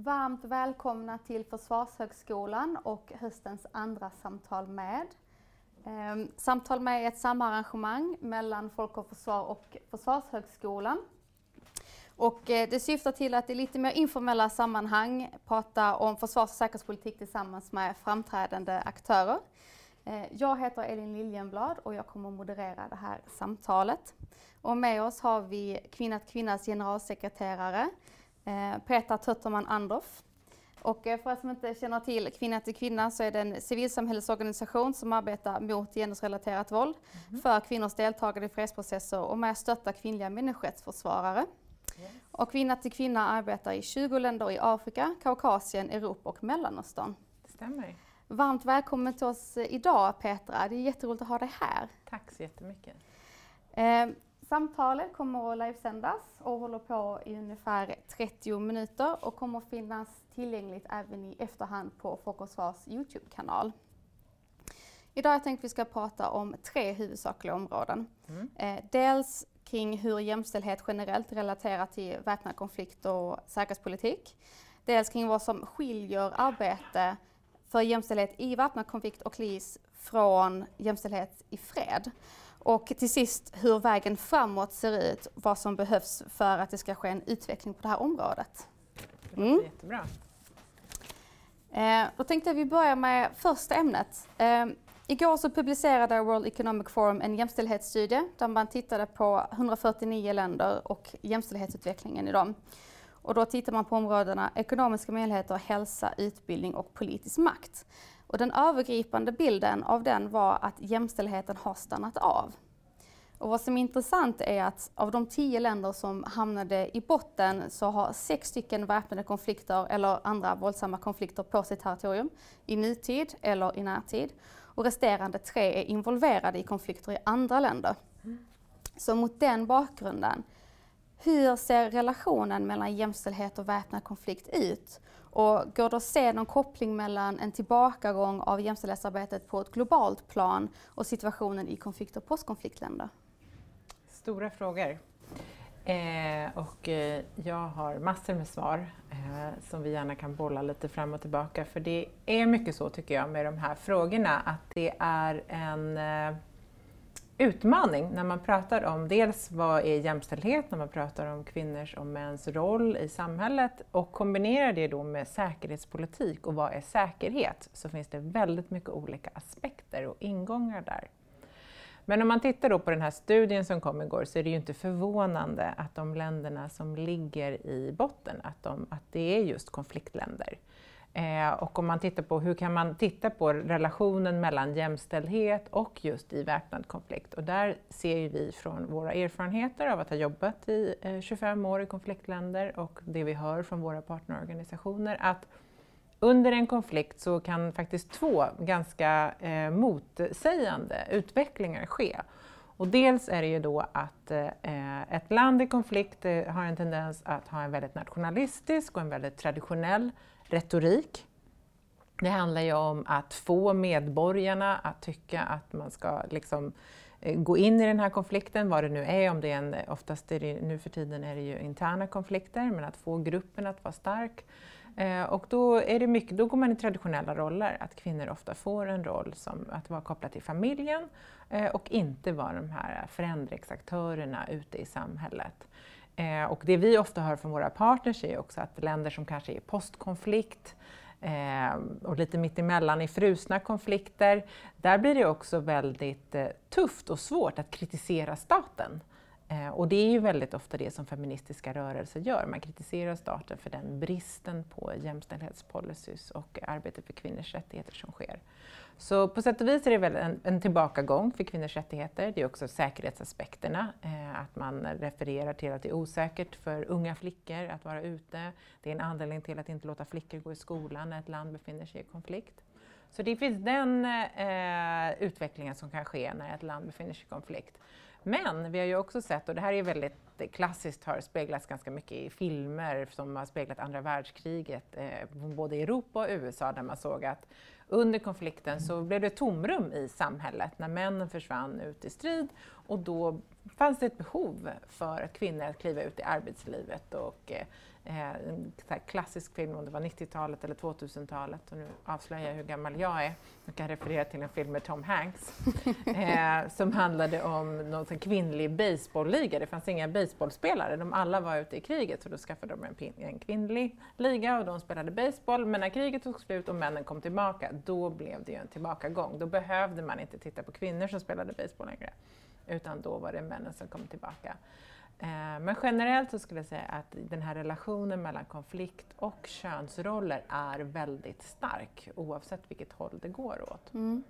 Varmt välkomna till Försvarshögskolan och höstens andra Samtal med. Ehm, Samtal med är ett samarrangemang mellan Folk och Försvar och Försvarshögskolan. Och eh, det syftar till att i lite mer informella sammanhang prata om försvars och säkerhetspolitik tillsammans med framträdande aktörer. Eh, jag heter Elin Liljenblad och jag kommer att moderera det här samtalet. Och med oss har vi Kvinna till Kvinnas generalsekreterare Petra Tötterman Andorf. Och eh, för er som inte känner till Kvinna till Kvinna så är det en civilsamhällesorganisation som arbetar mot genusrelaterat våld, mm. för kvinnors deltagande i fredsprocesser och med att stötta kvinnliga människorättsförsvarare. Yes. Och Kvinna till Kvinna arbetar i 20 länder i Afrika, Kaukasien, Europa och Mellanöstern. Det stämmer. Varmt välkommen till oss idag Petra, det är jätteroligt att ha dig här. Tack så jättemycket. Eh, Samtalet kommer att livesändas och håller på i ungefär 30 minuter och kommer att finnas tillgängligt även i efterhand på Folk och Svars Youtube-kanal. Idag har jag tänkt att vi ska prata om tre huvudsakliga områden. Mm. Eh, dels kring hur jämställdhet generellt relaterar till väpnad konflikt och säkerhetspolitik. Dels kring vad som skiljer arbete för jämställdhet i väpnad konflikt och kris från jämställdhet i fred. Och till sist hur vägen framåt ser ut, vad som behövs för att det ska ske en utveckling på det här området. Det låter mm. jättebra. Eh, då tänkte jag vi börjar med första ämnet. Eh, igår så publicerade World Economic Forum en jämställdhetsstudie där man tittade på 149 länder och jämställdhetsutvecklingen i dem. Och då tittar man på områdena ekonomiska möjligheter, hälsa, utbildning och politisk makt. Och den övergripande bilden av den var att jämställdheten har stannat av. Och vad som är intressant är att av de tio länder som hamnade i botten så har sex stycken väpnade konflikter eller andra våldsamma konflikter på sitt territorium i nutid eller i närtid. Och resterande tre är involverade i konflikter i andra länder. Så mot den bakgrunden, hur ser relationen mellan jämställdhet och väpnad konflikt ut? Och går det att se någon koppling mellan en tillbakagång av jämställdhetsarbetet på ett globalt plan och situationen i konflikt och postkonfliktländer? Stora frågor. Eh, och eh, jag har massor med svar eh, som vi gärna kan bolla lite fram och tillbaka. För det är mycket så tycker jag med de här frågorna att det är en eh, utmaning när man pratar om dels vad är jämställdhet, när man pratar om kvinnors och mäns roll i samhället och kombinerar det då med säkerhetspolitik och vad är säkerhet så finns det väldigt mycket olika aspekter och ingångar där. Men om man tittar då på den här studien som kom igår så är det ju inte förvånande att de länderna som ligger i botten, att, de, att det är just konfliktländer. Eh, och om man tittar på hur kan man titta på relationen mellan jämställdhet och just i väpnad konflikt. Och där ser vi från våra erfarenheter av att ha jobbat i eh, 25 år i konfliktländer och det vi hör från våra partnerorganisationer att under en konflikt så kan faktiskt två ganska eh, motsägande utvecklingar ske. Och dels är det ju då att eh, ett land i konflikt eh, har en tendens att ha en väldigt nationalistisk och en väldigt traditionell retorik. Det handlar ju om att få medborgarna att tycka att man ska liksom eh, gå in i den här konflikten, vad det nu är, om det är en, oftast är det, nu för tiden är det ju interna konflikter, men att få gruppen att vara stark. Eh, och då, är det mycket, då går man i traditionella roller, att kvinnor ofta får en roll som att vara kopplad till familjen eh, och inte vara de här förändringsaktörerna ute i samhället. Eh, och det vi ofta hör från våra partners är också att länder som kanske är postkonflikt eh, och lite mittemellan i frusna konflikter, där blir det också väldigt eh, tufft och svårt att kritisera staten. Eh, och det är ju väldigt ofta det som feministiska rörelser gör. Man kritiserar staten för den bristen på jämställdhetspolicys och arbete för kvinnors rättigheter som sker. Så på sätt och vis är det väl en, en tillbakagång för kvinnors rättigheter. Det är också säkerhetsaspekterna, eh, att man refererar till att det är osäkert för unga flickor att vara ute. Det är en anledning till att inte låta flickor gå i skolan när ett land befinner sig i konflikt. Så det finns den eh, utvecklingen som kan ske när ett land befinner sig i konflikt. Men vi har ju också sett, och det här är väldigt klassiskt, har speglats ganska mycket i filmer som har speglat andra världskriget, eh, både i Europa och USA, där man såg att under konflikten så blev det tomrum i samhället när männen försvann ut i strid och då fanns det ett behov för kvinnor att kliva ut i arbetslivet och Eh, en klassisk film, om det var 90-talet eller 2000-talet, och nu avslöjar jag hur gammal jag är. Jag kan referera till en film med Tom Hanks eh, som handlade om någon kvinnlig baseballliga. Det fanns inga baseballspelare, de alla var ute i kriget så då skaffade de en, en kvinnlig liga och de spelade baseball. Men när kriget tog slut och männen kom tillbaka, då blev det ju en tillbakagång. Då behövde man inte titta på kvinnor som spelade baseball längre, utan då var det männen som kom tillbaka. Eh, men generellt så skulle jag säga att den här relationen mellan konflikt och könsroller är väldigt stark oavsett vilket håll det går åt. Mm.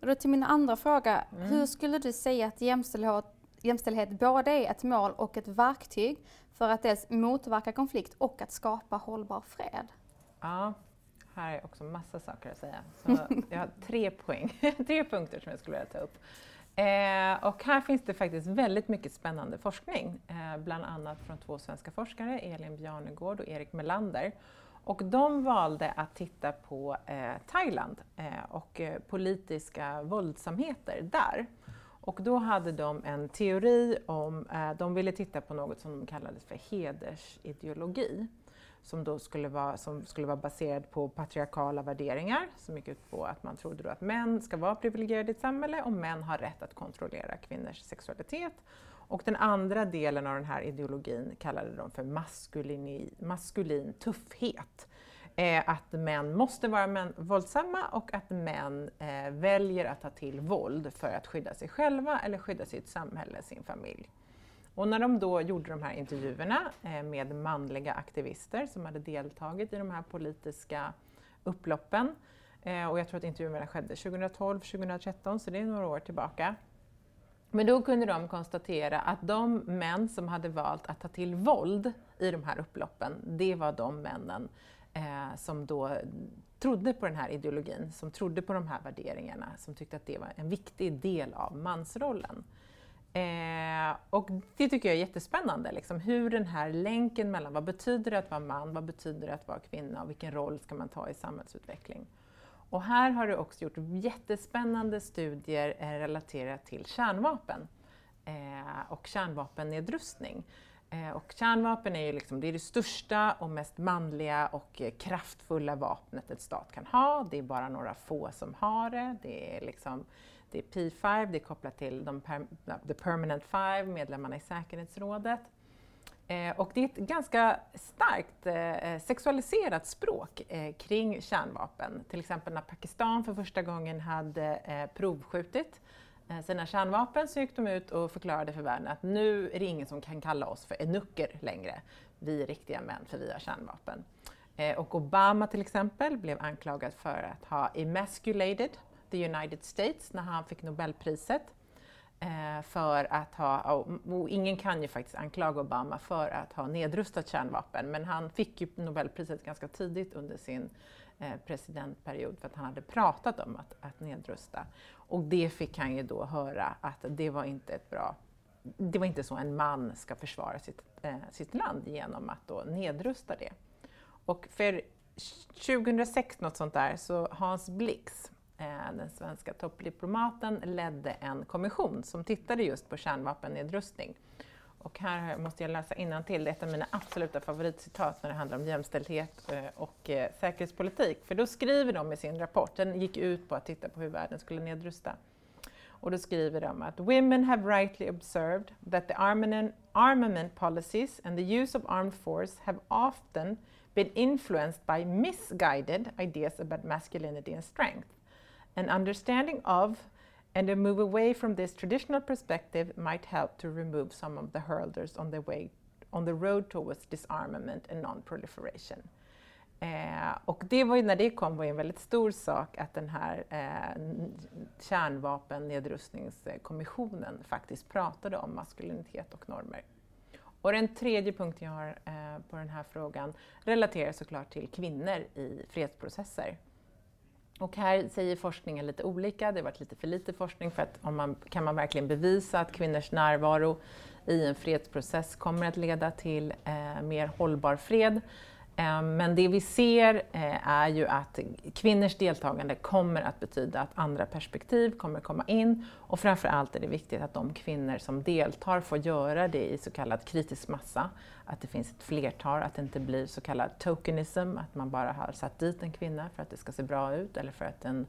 Och då till min andra fråga, mm. hur skulle du säga att jämställdhet, jämställdhet både är ett mål och ett verktyg för att dels motverka konflikt och att skapa hållbar fred? Ja, här är också massa saker att säga. Så jag har tre poäng, tre punkter som jag skulle vilja ta upp. Eh, och här finns det faktiskt väldigt mycket spännande forskning, eh, bland annat från två svenska forskare, Elin Bjarnegård och Erik Melander. Och de valde att titta på eh, Thailand eh, och eh, politiska våldsamheter där. Och då hade de en teori om, eh, de ville titta på något som de kallade för hedersideologi som då skulle vara, som skulle vara baserad på patriarkala värderingar som gick ut på att man trodde då att män ska vara privilegierade i ett samhälle och män har rätt att kontrollera kvinnors sexualitet. Och den andra delen av den här ideologin kallade de för maskulin, maskulin tuffhet. Eh, att män måste vara män, våldsamma och att män eh, väljer att ta till våld för att skydda sig själva eller skydda sitt samhälle, sin familj. Och när de då gjorde de här intervjuerna eh, med manliga aktivister som hade deltagit i de här politiska upploppen, eh, och jag tror att intervjuerna skedde 2012, 2013, så det är några år tillbaka. Men då kunde de konstatera att de män som hade valt att ta till våld i de här upploppen, det var de männen eh, som då trodde på den här ideologin, som trodde på de här värderingarna, som tyckte att det var en viktig del av mansrollen. Eh, och det tycker jag är jättespännande, liksom, hur den här länken mellan vad betyder det att vara man, vad betyder det att vara kvinna och vilken roll ska man ta i samhällsutveckling. Och här har det också gjort jättespännande studier eh, relaterat till kärnvapen eh, och kärnvapennedrustning. Eh, och kärnvapen är ju liksom, det, är det största och mest manliga och kraftfulla vapnet ett stat kan ha. Det är bara några få som har det. Det är liksom det är P5, det är kopplat till de per, the permanent five, medlemmarna i säkerhetsrådet. Eh, och det är ett ganska starkt eh, sexualiserat språk eh, kring kärnvapen. Till exempel när Pakistan för första gången hade eh, provskjutit eh, sina kärnvapen så gick de ut och förklarade för världen att nu är det ingen som kan kalla oss för enucker längre. Vi är riktiga män för vi har kärnvapen. Eh, och Obama till exempel blev anklagad för att ha emasculated the United States när han fick Nobelpriset. Eh, för att ha, och ingen kan ju faktiskt anklaga Obama för att ha nedrustat kärnvapen, men han fick ju Nobelpriset ganska tidigt under sin eh, presidentperiod för att han hade pratat om att, att nedrusta. Och det fick han ju då höra att det var inte ett bra det var inte så en man ska försvara sitt, eh, sitt land genom att då nedrusta det. Och för 2006, något sånt där, så Hans Blix, Eh, den svenska toppdiplomaten ledde en kommission som tittade just på kärnvapennedrustning. Och här måste jag läsa innantill, det är ett av mina absoluta favoritcitat när det handlar om jämställdhet eh, och eh, säkerhetspolitik. För då skriver de i sin rapport, den gick ut på att titta på hur världen skulle nedrusta. Och då skriver de att “Women have rightly observed that the armament policies and the use of armed force have often been influenced by misguided ideas about masculinity and strength. An understanding of and a move away from this traditional perspective might help to remove some of the hurdles on the way on the road towards disarmament and non-proliferation. Eh, och det var ju, när det kom var en väldigt stor sak att den här eh, kärnvapennedrustningskommissionen faktiskt pratade om maskulinitet och normer. Och den tredje punkten jag har eh, på den här frågan relaterar såklart till kvinnor i fredsprocesser. Och här säger forskningen lite olika, det har varit lite för lite forskning för att om man, kan man verkligen bevisa att kvinnors närvaro i en fredsprocess kommer att leda till eh, mer hållbar fred. Ehm, men det vi ser eh, är ju att kvinnors deltagande kommer att betyda att andra perspektiv kommer komma in. Och framför allt är det viktigt att de kvinnor som deltar får göra det i så kallad kritisk massa, att det finns ett flertal, att det inte blir så kallad tokenism, att man bara har satt dit en kvinna för att det ska se bra ut eller för att en,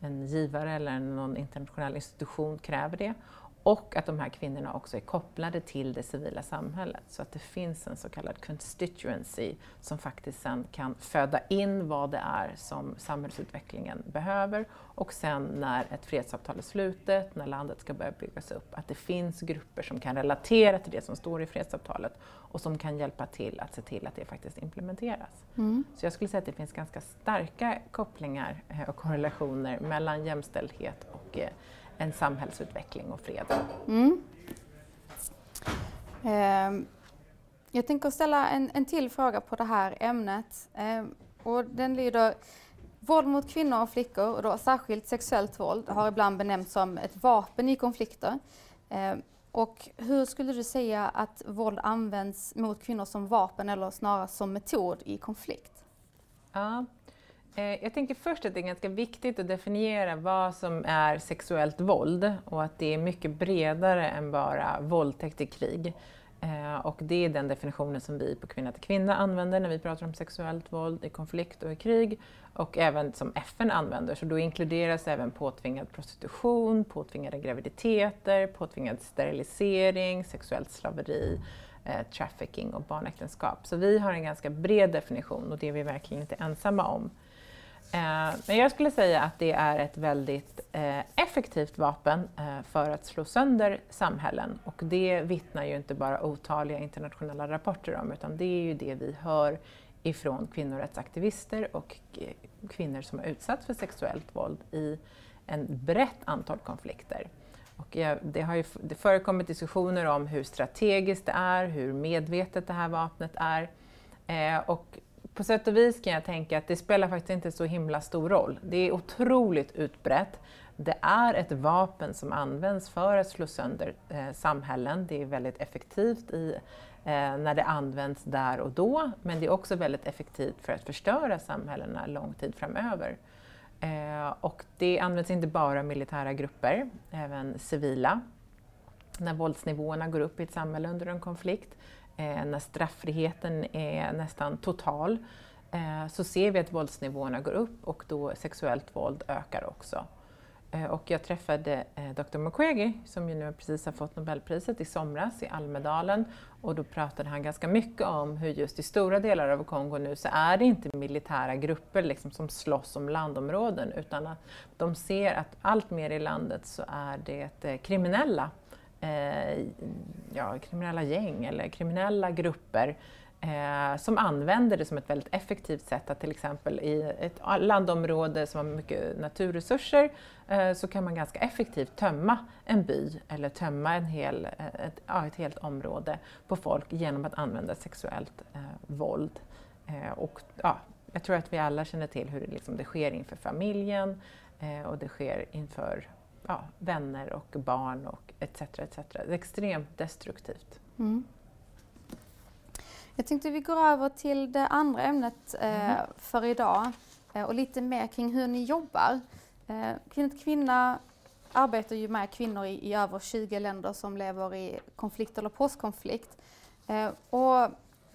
en givare eller någon internationell institution kräver det och att de här kvinnorna också är kopplade till det civila samhället så att det finns en så kallad constituency som faktiskt sen kan föda in vad det är som samhällsutvecklingen behöver och sen när ett fredsavtal är slutet, när landet ska börja byggas upp, att det finns grupper som kan relatera till det som står i fredsavtalet och som kan hjälpa till att se till att det faktiskt implementeras. Mm. Så jag skulle säga att det finns ganska starka kopplingar eh, och korrelationer mellan jämställdhet och eh, en samhällsutveckling och fred. Mm. Eh, jag tänker ställa en, en till fråga på det här ämnet. Eh, och den lyder Våld mot kvinnor och flickor, och då särskilt sexuellt våld, har ibland benämnts som ett vapen i konflikter. Eh, och hur skulle du säga att våld används mot kvinnor som vapen eller snarare som metod i konflikt? Ja, Eh, jag tänker först att det är ganska viktigt att definiera vad som är sexuellt våld och att det är mycket bredare än bara våldtäkt i krig. Eh, och det är den definitionen som vi på Kvinna till Kvinna använder när vi pratar om sexuellt våld i konflikt och i krig och även som FN använder. Så då inkluderas även påtvingad prostitution, påtvingade graviditeter, påtvingad sterilisering, sexuellt slaveri, eh, trafficking och barnäktenskap. Så vi har en ganska bred definition och det är vi verkligen inte ensamma om. Eh, men jag skulle säga att det är ett väldigt eh, effektivt vapen eh, för att slå sönder samhällen och det vittnar ju inte bara otaliga internationella rapporter om utan det är ju det vi hör ifrån kvinnorättsaktivister och kvinnor som har utsatts för sexuellt våld i en brett antal konflikter. Och det har ju det förekommit diskussioner om hur strategiskt det är, hur medvetet det här vapnet är. och på sätt och vis kan jag tänka att det spelar faktiskt inte så himla stor roll. Det är otroligt utbrett. Det är ett vapen som används för att slå sönder eh, samhällen. Det är väldigt effektivt i, eh, när det används där och då, men det är också väldigt effektivt för att förstöra samhällena lång tid framöver. Eh, och det används inte bara av militära grupper, även civila. När våldsnivåerna går upp i ett samhälle under en konflikt Eh, när straffriheten är nästan total, eh, så ser vi att våldsnivåerna går upp och då sexuellt våld ökar också. Eh, och jag träffade eh, Dr Mukwege som ju nu precis har fått Nobelpriset i somras i Almedalen och då pratade han ganska mycket om hur just i stora delar av Kongo nu så är det inte militära grupper liksom som slåss om landområden utan att de ser att allt mer i landet så är det eh, kriminella eh, ja, kriminella gäng eller kriminella grupper eh, som använder det som ett väldigt effektivt sätt att till exempel i ett landområde som har mycket naturresurser eh, så kan man ganska effektivt tömma en by eller tömma en hel, eh, ett, ja, ett helt område på folk genom att använda sexuellt eh, våld. Eh, och, ja, jag tror att vi alla känner till hur det, liksom, det sker inför familjen eh, och det sker inför ja, vänner och barn och etc. etc. Det är extremt destruktivt. Mm. Jag tänkte vi går över till det andra ämnet eh, mm. för idag eh, och lite mer kring hur ni jobbar. Eh, Kvinna till kvinna arbetar ju med kvinnor i, i, över 20 länder som lever i konflikt eller postkonflikt. Eh, och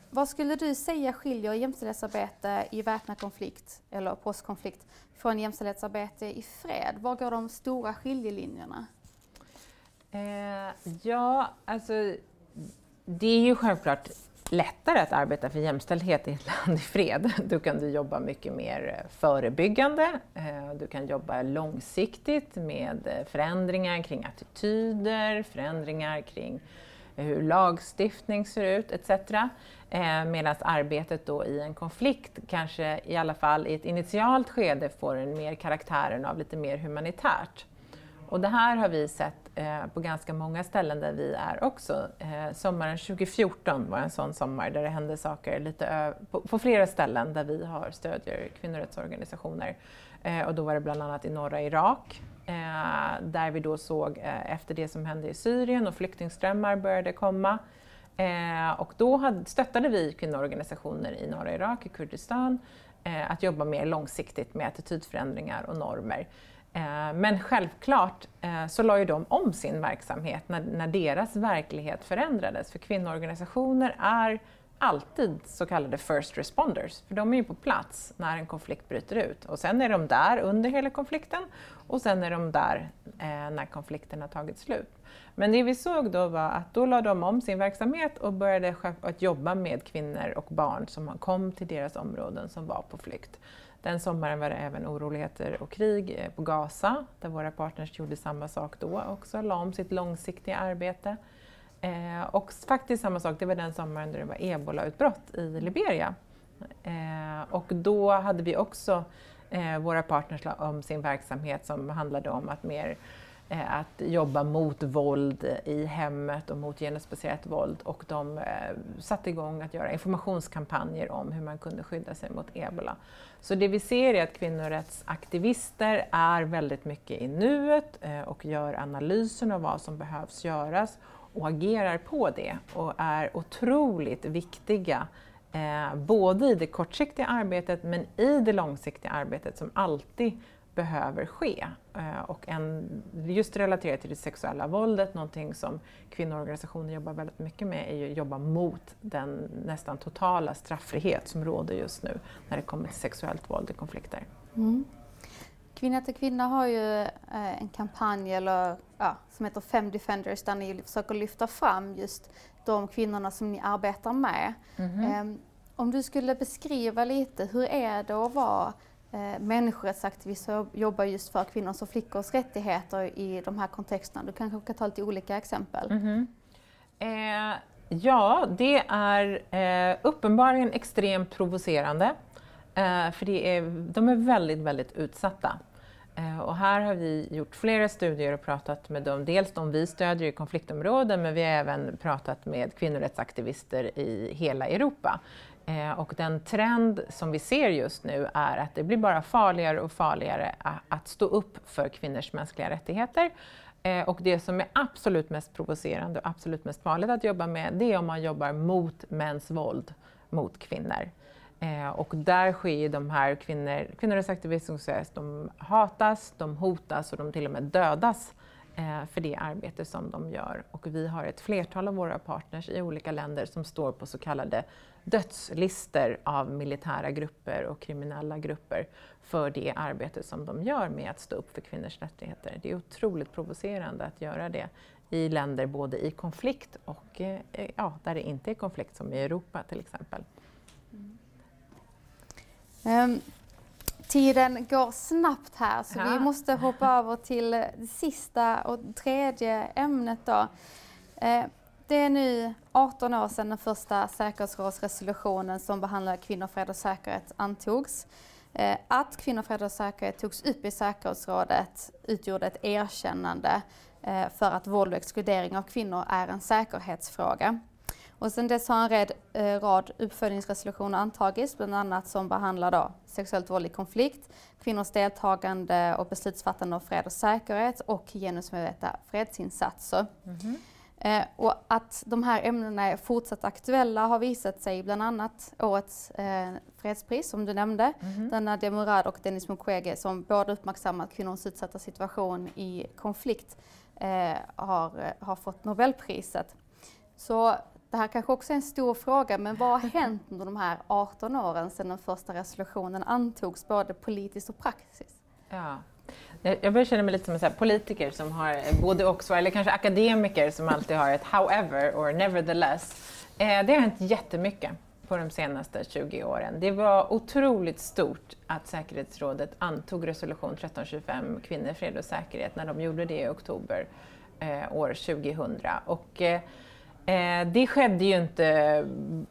vad skulle du säga skiljer jämställdhetsarbete i väpnad konflikt eller postkonflikt från jämställdhetsarbete i fred? Var går de stora skiljelinjerna? Eh, ja, alltså det är ju självklart lättare att arbeta för jämställdhet i ett land i fred. Då kan du jobba mycket mer förebyggande, eh, du kan jobba långsiktigt med förändringar kring attityder, förändringar kring hur lagstiftning ser ut etc. Eh, Medan arbetet då i en konflikt kanske i alla fall i ett initialt skede får en mer karaktären av lite mer humanitärt. Och det här har vi sett eh, på ganska många ställen där vi är också. Eh, sommaren 2014 var en sån sommar där det hände saker lite på, på, flera ställen där vi har stödjer kvinnorättsorganisationer. Eh, och då var det bland annat i norra Irak eh, där vi då såg eh, efter det som hände i Syrien och flyktingströmmar började komma Eh, och då hade, stöttade vi kvinnoorganisationer i norra Irak, i Kurdistan, eh, att jobba mer långsiktigt med attitydförändringar och normer. Eh, men självklart eh, så la ju de om sin verksamhet när, när deras verklighet förändrades. För kvinnoorganisationer är alltid så kallade first responders, för de är ju på plats när en konflikt bryter ut. Och sen är de där under hela konflikten och sen är de där eh, när konflikten har tagit slut. Men det vi såg då var att då lade de om sin verksamhet och började att jobba med kvinnor och barn som kom till deras områden som var på flykt. Den sommaren var det även oroligheter och krig eh, på Gaza, där våra partners gjorde samma sak då också, la om sitt långsiktiga arbete. Eh, och faktiskt samma sak, det var den sommaren då det var ebolautbrott i Liberia. Eh, och då hade vi också eh, våra partners om sin verksamhet som handlade om att mer eh, att jobba mot våld i hemmet och mot genusbaserat våld och de eh, satte igång att göra informationskampanjer om hur man kunde skydda sig mot ebola. Så det vi ser är att kvinnorättsaktivister är väldigt mycket i nuet eh, och gör analysen av vad som behövs göras och agerar på det och är otroligt viktiga eh, både i det kortsiktiga arbetet men i det långsiktiga arbetet som alltid behöver ske. Eh, och en, just relaterat till det sexuella våldet, någonting som kvinnoorganisationer jobbar väldigt mycket med, är ju att jobba mot den nästan totala straffrihet som råder just nu när det kommer till sexuellt våld i konflikter. Mm. Kvinna till kvinna har ju eh, en kampanj eller, ja, som heter Fem Defenders där ni försöker lyfta fram just de kvinnorna som ni arbetar med. Mm -hmm. eh, om du skulle beskriva lite, hur är det att vara eh, människorättsaktivist och jobba just för kvinnors och flickors rättigheter i de här kontexterna? Du kanske kan ta lite olika exempel. Mm -hmm. eh, ja, det är eh, uppenbarligen extremt provocerande. Eh, för det är, de är väldigt, väldigt utsatta. Eh, och här har vi gjort flera studier och pratat med dem, dels de vi stödjer i konfliktområden, men vi har även pratat med kvinnorättsaktivister i hela Europa. Eh, och den trend som vi ser just nu är att det blir bara farligare och farligare att stå upp för kvinnors mänskliga rättigheter. Eh, och det som är absolut mest provocerande och absolut mest farligt att jobba med, det är om man jobbar mot mäns våld mot kvinnor. Eh, och där sker de här kvinnor, kvinnorättsaktivisterna, de hatas, de hotas och de till och med dödas eh, för det arbete som de gör. Och vi har ett flertal av våra partners i olika länder som står på så kallade dödslistor av militära grupper och kriminella grupper för det arbete som de gör med att stå upp för kvinnors rättigheter. Det är otroligt provocerande att göra det i länder både i konflikt och eh, ja, där det inte är konflikt, som i Europa till exempel. Um, tiden går snabbt här så ja. vi måste hoppa över till det sista och tredje ämnet då. Uh, det är nu 18 år sedan den första säkerhetsrådsresolutionen som behandlar kvinnor, fred och säkerhet antogs. Uh, att kvinnor, fred och säkerhet togs upp i säkerhetsrådet utgjorde ett erkännande uh, för att våld och exkludering av kvinnor är en säkerhetsfråga. Och sen dess har en red, eh, rad uppföljningsresolutioner antagits, bland annat som behandlar då sexuellt våld i konflikt, kvinnors deltagande och beslutsfattande om fred och säkerhet och genusmedvetna fredsinsatser. Mm -hmm. eh, och att de här ämnena är fortsatt aktuella har visat sig bland annat årets eh, fredspris som du nämnde, mm där Nadia Murad och Denis Mukwege som båda uppmärksammat kvinnors utsatta situation i konflikt eh, har, eh, har fått Nobelpriset. Så det här kanske också är en stor fråga, men vad har hänt under de här 18 åren sedan den första resolutionen antogs, både politiskt och praktiskt? Ja. Jag börjar känna mig lite som en politiker som har eh, både och, eller kanske akademiker som alltid har ett however or nevertheless. Eh, det har hänt jättemycket på de senaste 20 åren. Det var otroligt stort att säkerhetsrådet antog resolution 1325, kvinnor, fred och säkerhet, när de gjorde det i oktober eh, år 2000. Och, eh, Eh, det skedde ju inte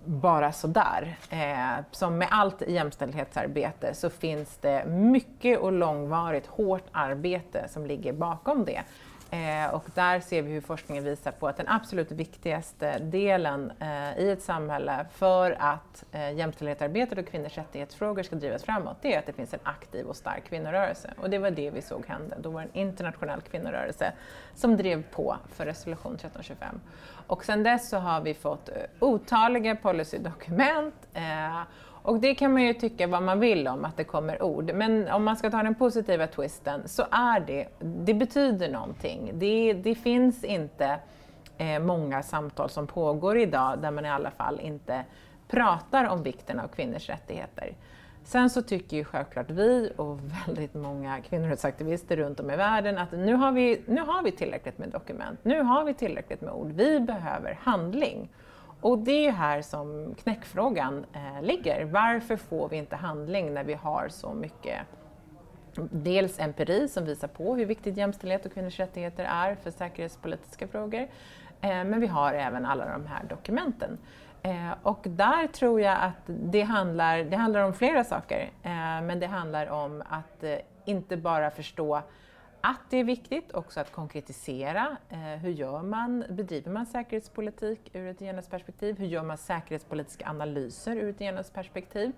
bara sådär. Eh, som med allt jämställdhetsarbete så finns det mycket och långvarigt hårt arbete som ligger bakom det. Eh, och där ser vi hur forskningen visar på att den absolut viktigaste delen eh, i ett samhälle för att eh, jämställdhetsarbetet och kvinnors rättighetsfrågor ska drivas framåt, det är att det finns en aktiv och stark kvinnorörelse. Och det var det vi såg hända. Då var det en internationell kvinnorörelse som drev på för resolution 1325. Och sedan dess så har vi fått eh, otaliga policydokument eh, och det kan man ju tycka vad man vill om, att det kommer ord. Men om man ska ta den positiva twisten så är det, det betyder någonting. Det, det finns inte eh, många samtal som pågår idag där man i alla fall inte pratar om vikten av kvinnors rättigheter. Sen så tycker ju självklart vi och väldigt många kvinnorättsaktivister runt om i världen att nu har, vi, nu har vi tillräckligt med dokument, nu har vi tillräckligt med ord, vi behöver handling. Och det är här som knäckfrågan eh, ligger. Varför får vi inte handling när vi har så mycket dels empiri som visar på hur viktigt jämställdhet och kvinnors rättigheter är för säkerhetspolitiska frågor. Eh, men vi har även alla de här dokumenten. Eh, och där tror jag att det handlar, det handlar om flera saker. Eh, men det handlar om att eh, inte bara förstå att det är viktigt också att konkretisera. Eh, hur gör man, bedriver man säkerhetspolitik ur ett genusperspektiv? Hur gör man säkerhetspolitiska analyser ur ett genusperspektiv?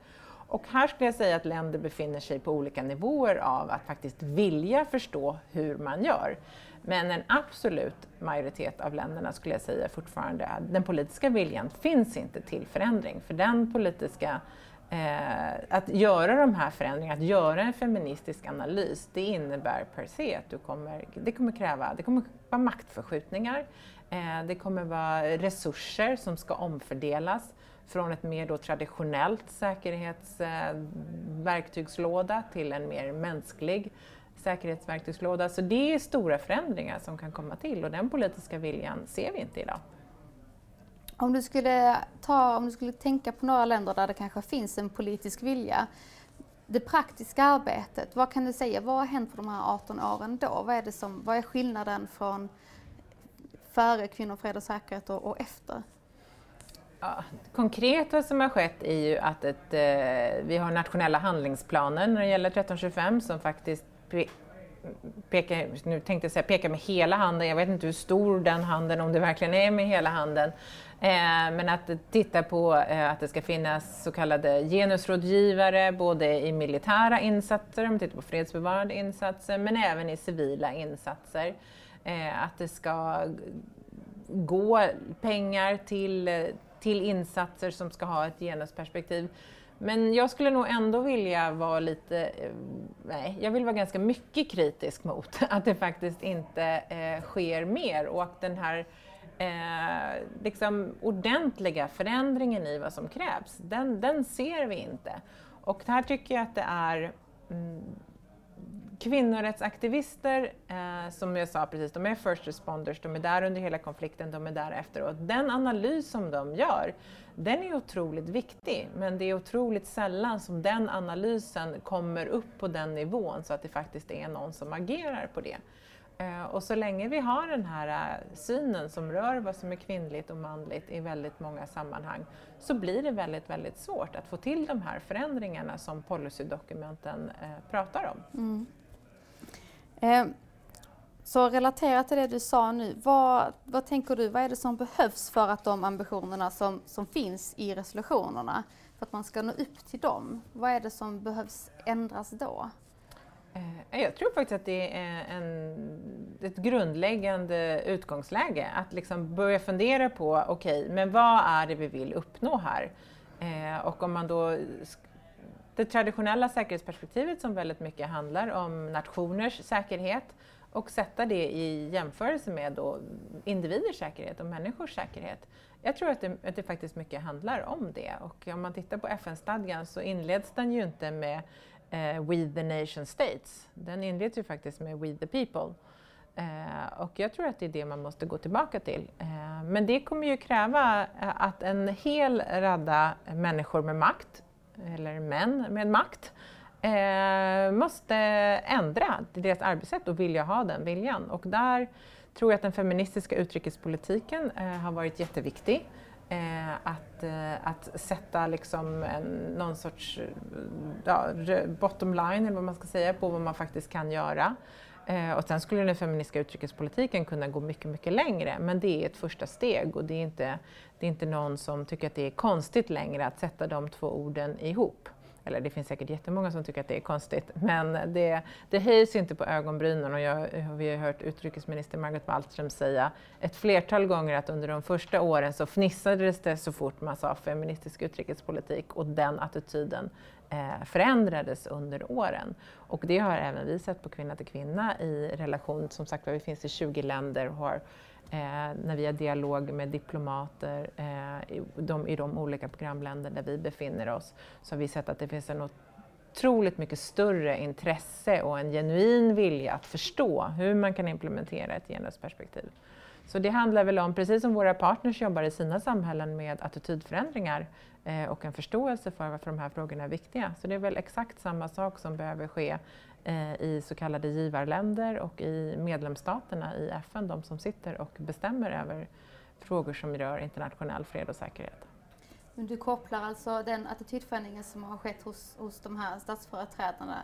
Och här skulle jag säga att länder befinner sig på olika nivåer av att faktiskt vilja förstå hur man gör. Men en absolut majoritet av länderna skulle jag säga fortfarande att den politiska viljan finns inte till förändring. För den politiska Eh, att göra de här förändringarna, att göra en feministisk analys, det innebär per se att du kommer, det kommer kräva, det kommer vara maktförskjutningar, eh, det kommer vara resurser som ska omfördelas från ett mer då traditionellt säkerhetsverktygslåda eh, till en mer mänsklig säkerhetsverktygslåda. Så det är stora förändringar som kan komma till och den politiska viljan ser vi inte idag. Om du, skulle ta, om du skulle tänka på några länder där det kanske finns en politisk vilja, det praktiska arbetet, vad kan du säga, vad har hänt på de här 18 åren då? Vad är, det som, vad är skillnaden från före kvinnor, fred och säkerhet och, och efter? Ja, konkret vad som har skett är ju att ett, eh, vi har nationella handlingsplaner när det gäller 1325 som faktiskt pekar, nu tänkte jag säga pekar med hela handen, jag vet inte hur stor den handen, om det verkligen är med hela handen, Eh, men att titta på eh, att det ska finnas så kallade genusrådgivare både i militära insatser, om man tittar på fredsbevarande insatser, men även i civila insatser. Eh, att det ska gå pengar till, till insatser som ska ha ett genusperspektiv. Men jag skulle nog ändå vilja vara lite, eh, nej, jag vill vara ganska mycket kritisk mot att det faktiskt inte eh, sker mer och att den här eh, liksom ordentliga förändringen i vad som krävs, den, den ser vi inte. Och här tycker jag att det är mm, kvinnorättsaktivister, eh, som jag sa precis, de är first responders, de är där under hela konflikten, de är där efteråt. Den analys som de gör, den är otroligt viktig, men det är otroligt sällan som den analysen kommer upp på den nivån så att det faktiskt är någon som agerar på det. Eh, och så länge vi har den här eh, synen som rör vad som är kvinnligt och manligt i väldigt många sammanhang så blir det väldigt, väldigt svårt att få till de här förändringarna som policydokumenten eh, pratar om. Mm. Eh, så relaterat till det du sa nu, vad, vad tänker du, vad är det som behövs för att de ambitionerna som, som finns i resolutionerna, för att man ska nå upp till dem, vad är det som behövs ändras då? Eh, jag tror faktiskt att det är en, ett grundläggande utgångsläge att liksom börja fundera på, okej, okay, men vad är det vi vill uppnå här? Eh, och om man då det traditionella säkerhetsperspektivet som väldigt mycket handlar om nationers säkerhet och sätta det i jämförelse med då individers säkerhet och människors säkerhet. Jag tror att det, att det faktiskt mycket handlar om det och om man tittar på FN-stadgan så inleds den ju inte med eh, We the nation states. Den inleds ju faktiskt med We the people. Eh, och jag tror att det är det man måste gå tillbaka till. Eh, men det kommer ju kräva eh, att en hel radda människor med makt, eller män med makt, eh, måste ändra deras arbetssätt och vilja ha den viljan. Och där tror jag att den feministiska utrikespolitiken eh, har varit jätteviktig. Eh, att, eh, att sätta liksom en, någon sorts eh, ja, bottom line, eller vad man ska säga, på vad man faktiskt kan göra. Eh, och sen skulle den feministiska utrikespolitiken kunna gå mycket, mycket längre, men det är ett första steg och det är inte, det är inte någon som tycker att det är konstigt längre att sätta de två orden ihop. Eller det finns säkert jättemånga som tycker att det är konstigt, men det, det höjs inte på ögonbrynen och jag, vi har hört utrikesminister Margot Wallström säga ett flertal gånger att under de första åren så fnissades det så fort man sa feministisk utrikespolitik och den attityden eh, förändrades under åren. Och det har även vi sett på Kvinna till kvinna i relation, som sagt vi finns i 20 länder och har Eh, när vi har dialog med diplomater eh, i, de, i de olika programländer där vi befinner oss så har vi sett att det finns en otroligt mycket större intresse och en genuin vilja att förstå hur man kan implementera ett genusperspektiv. Så det handlar väl om, precis som våra partners jobbar i sina samhällen med attitydförändringar eh, och en förståelse för varför de här frågorna är viktiga. Så det är väl exakt samma sak som behöver ske Eh, i så kallade givarländer och i medlemsstaterna i FN, de som sitter och bestämmer över frågor som rör internationell fred och säkerhet. Men Du kopplar alltså den attitydförändringen som har skett hos, hos de här statsföreträdarna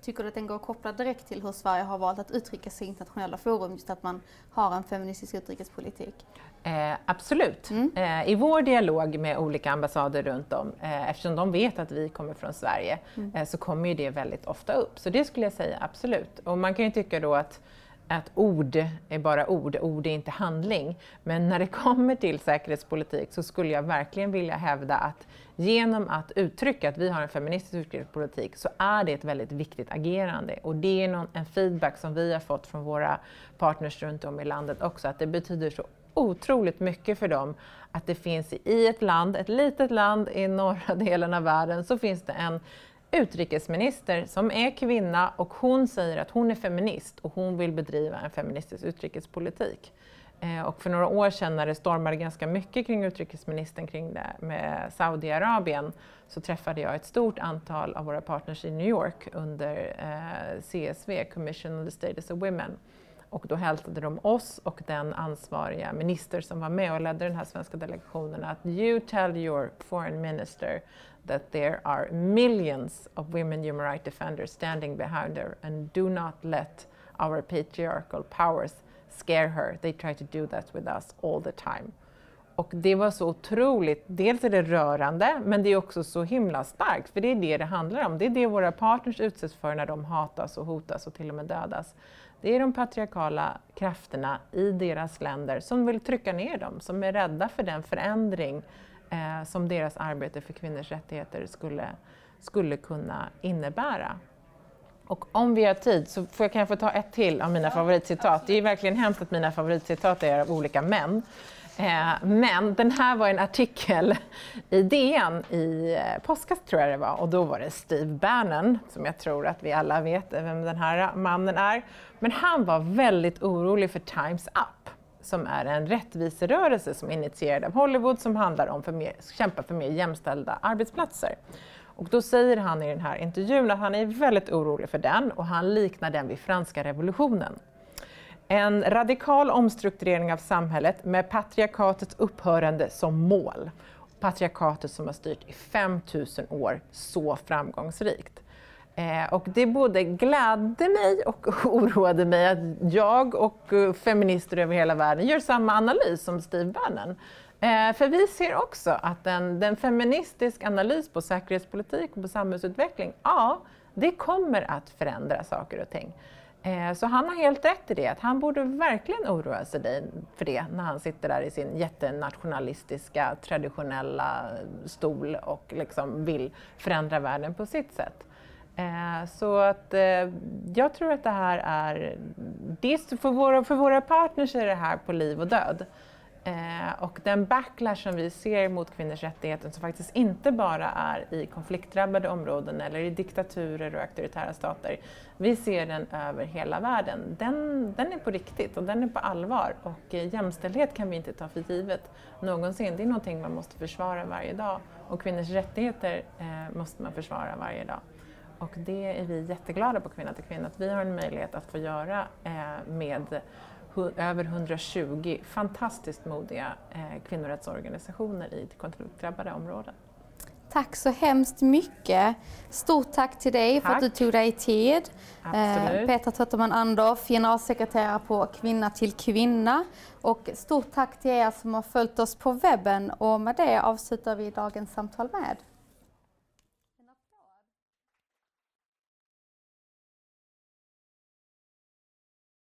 tycker du att den går att koppla direkt till hur Sverige har valt att uttrycka sig i internationella forum, just att man har en feministisk utrikespolitik? Eh, absolut. Mm. Eh, I vår dialog med olika ambassader runt om, eh, eftersom de vet att vi kommer från Sverige, mm. Eh, så kommer ju det väldigt ofta upp. Så det skulle jag säga absolut. Och man kan ju tycka då att att ord är bara ord, ord är inte handling. Men när det kommer till säkerhetspolitik så skulle jag verkligen vilja hävda att genom att uttrycka att vi har en feministisk utrikespolitik så är det ett väldigt viktigt agerande. Och det är någon, en feedback som vi har fått från våra partners runt om i landet också, att det betyder så otroligt mycket för dem att det finns i ett land, ett litet land i norra delen av världen, så finns det en utrikesminister som är kvinna och hon säger att hon är feminist och hon vill bedriva en feministisk utrikespolitik. Eh, och för några år sedan när det stormade ganska mycket kring utrikesministern kring det med Saudiarabien så träffade jag ett stort antal av våra partners i New York under eh, CSW, Commission on the Status of Women. Och då hälsade de oss och den ansvariga minister som var med och ledde den här svenska delegationen att you tell your foreign minister that there are millions of women human rights defenders standing behind her and do not let our patriarchal powers scare her. They try to do that with us all the time. Och det var så otroligt, dels är det rörande men det är också så himla starkt för det är det det handlar om. Det är det våra partners utsätts för när de hatas och hotas och till och med dödas. Det är de patriarkala krafterna i deras länder som vill trycka ner dem, som är rädda för den förändring eh, som deras arbete för kvinnors rättigheter skulle, skulle kunna innebära. Och om vi har tid så får jag, kan jag få ta ett till av mina favoritcitat. Det är verkligen hemskt att mina favoritcitat är av olika män. Eh, men den här var en artikel i DN i eh, påskas tror jag det var och då var det Steve Bannon, som jag tror att vi alla vet vem den här mannen är. Men han var väldigt orolig för Times Up som är en rättviserörelse som är initierad av Hollywood som handlar om att kämpa för mer jämställda arbetsplatser. Och då säger han i den här intervjun att han är väldigt orolig för den och han liknar den vid franska revolutionen. En radikal omstrukturering av samhället med patriarkatets upphörande som mål. Patriarkatet som har styrt i 5000 år så framgångsrikt. Eh, och det både gladde mig och oroade mig att jag och eh, feminister över hela världen gör samma analys som Steve Bannon. Eh, för vi ser också att en, den feministisk analys på säkerhetspolitik och på samhällsutveckling, ja, det kommer att förändra saker och ting. Eh, så han har helt rätt i det, att han borde verkligen oroa sig för det när han sitter där i sin jättenationalistiska, traditionella stol och liksom vill förändra världen på sitt sätt. Eh, så att eh, jag tror att det här är, för våra, för våra partners är det här på liv och död. Eh, och den backlash som vi ser mot kvinnors rättigheter som faktiskt inte bara är i konfliktdrabbade områden eller i diktaturer och auktoritära stater. Vi ser den över hela världen. Den, den är på riktigt och den är på allvar och eh, jämställdhet kan vi inte ta för givet någonsin. Det är någonting man måste försvara varje dag och kvinnors rättigheter eh, måste man försvara varje dag. Och det är vi jätteglada på Kvinna till kvinna att vi har en möjlighet att få göra eh, med över 120 fantastiskt modiga eh, kvinnorättsorganisationer i konfliktdrabbade områden. Tack så hemskt mycket. Stort tack till dig tack. för att du tog dig tid. Absolut. Petra Tötterman Andorf, generalsekreterare på Kvinna till Kvinna. Och stort tack till er som har följt oss på webben och med det avslutar vi dagens samtal med.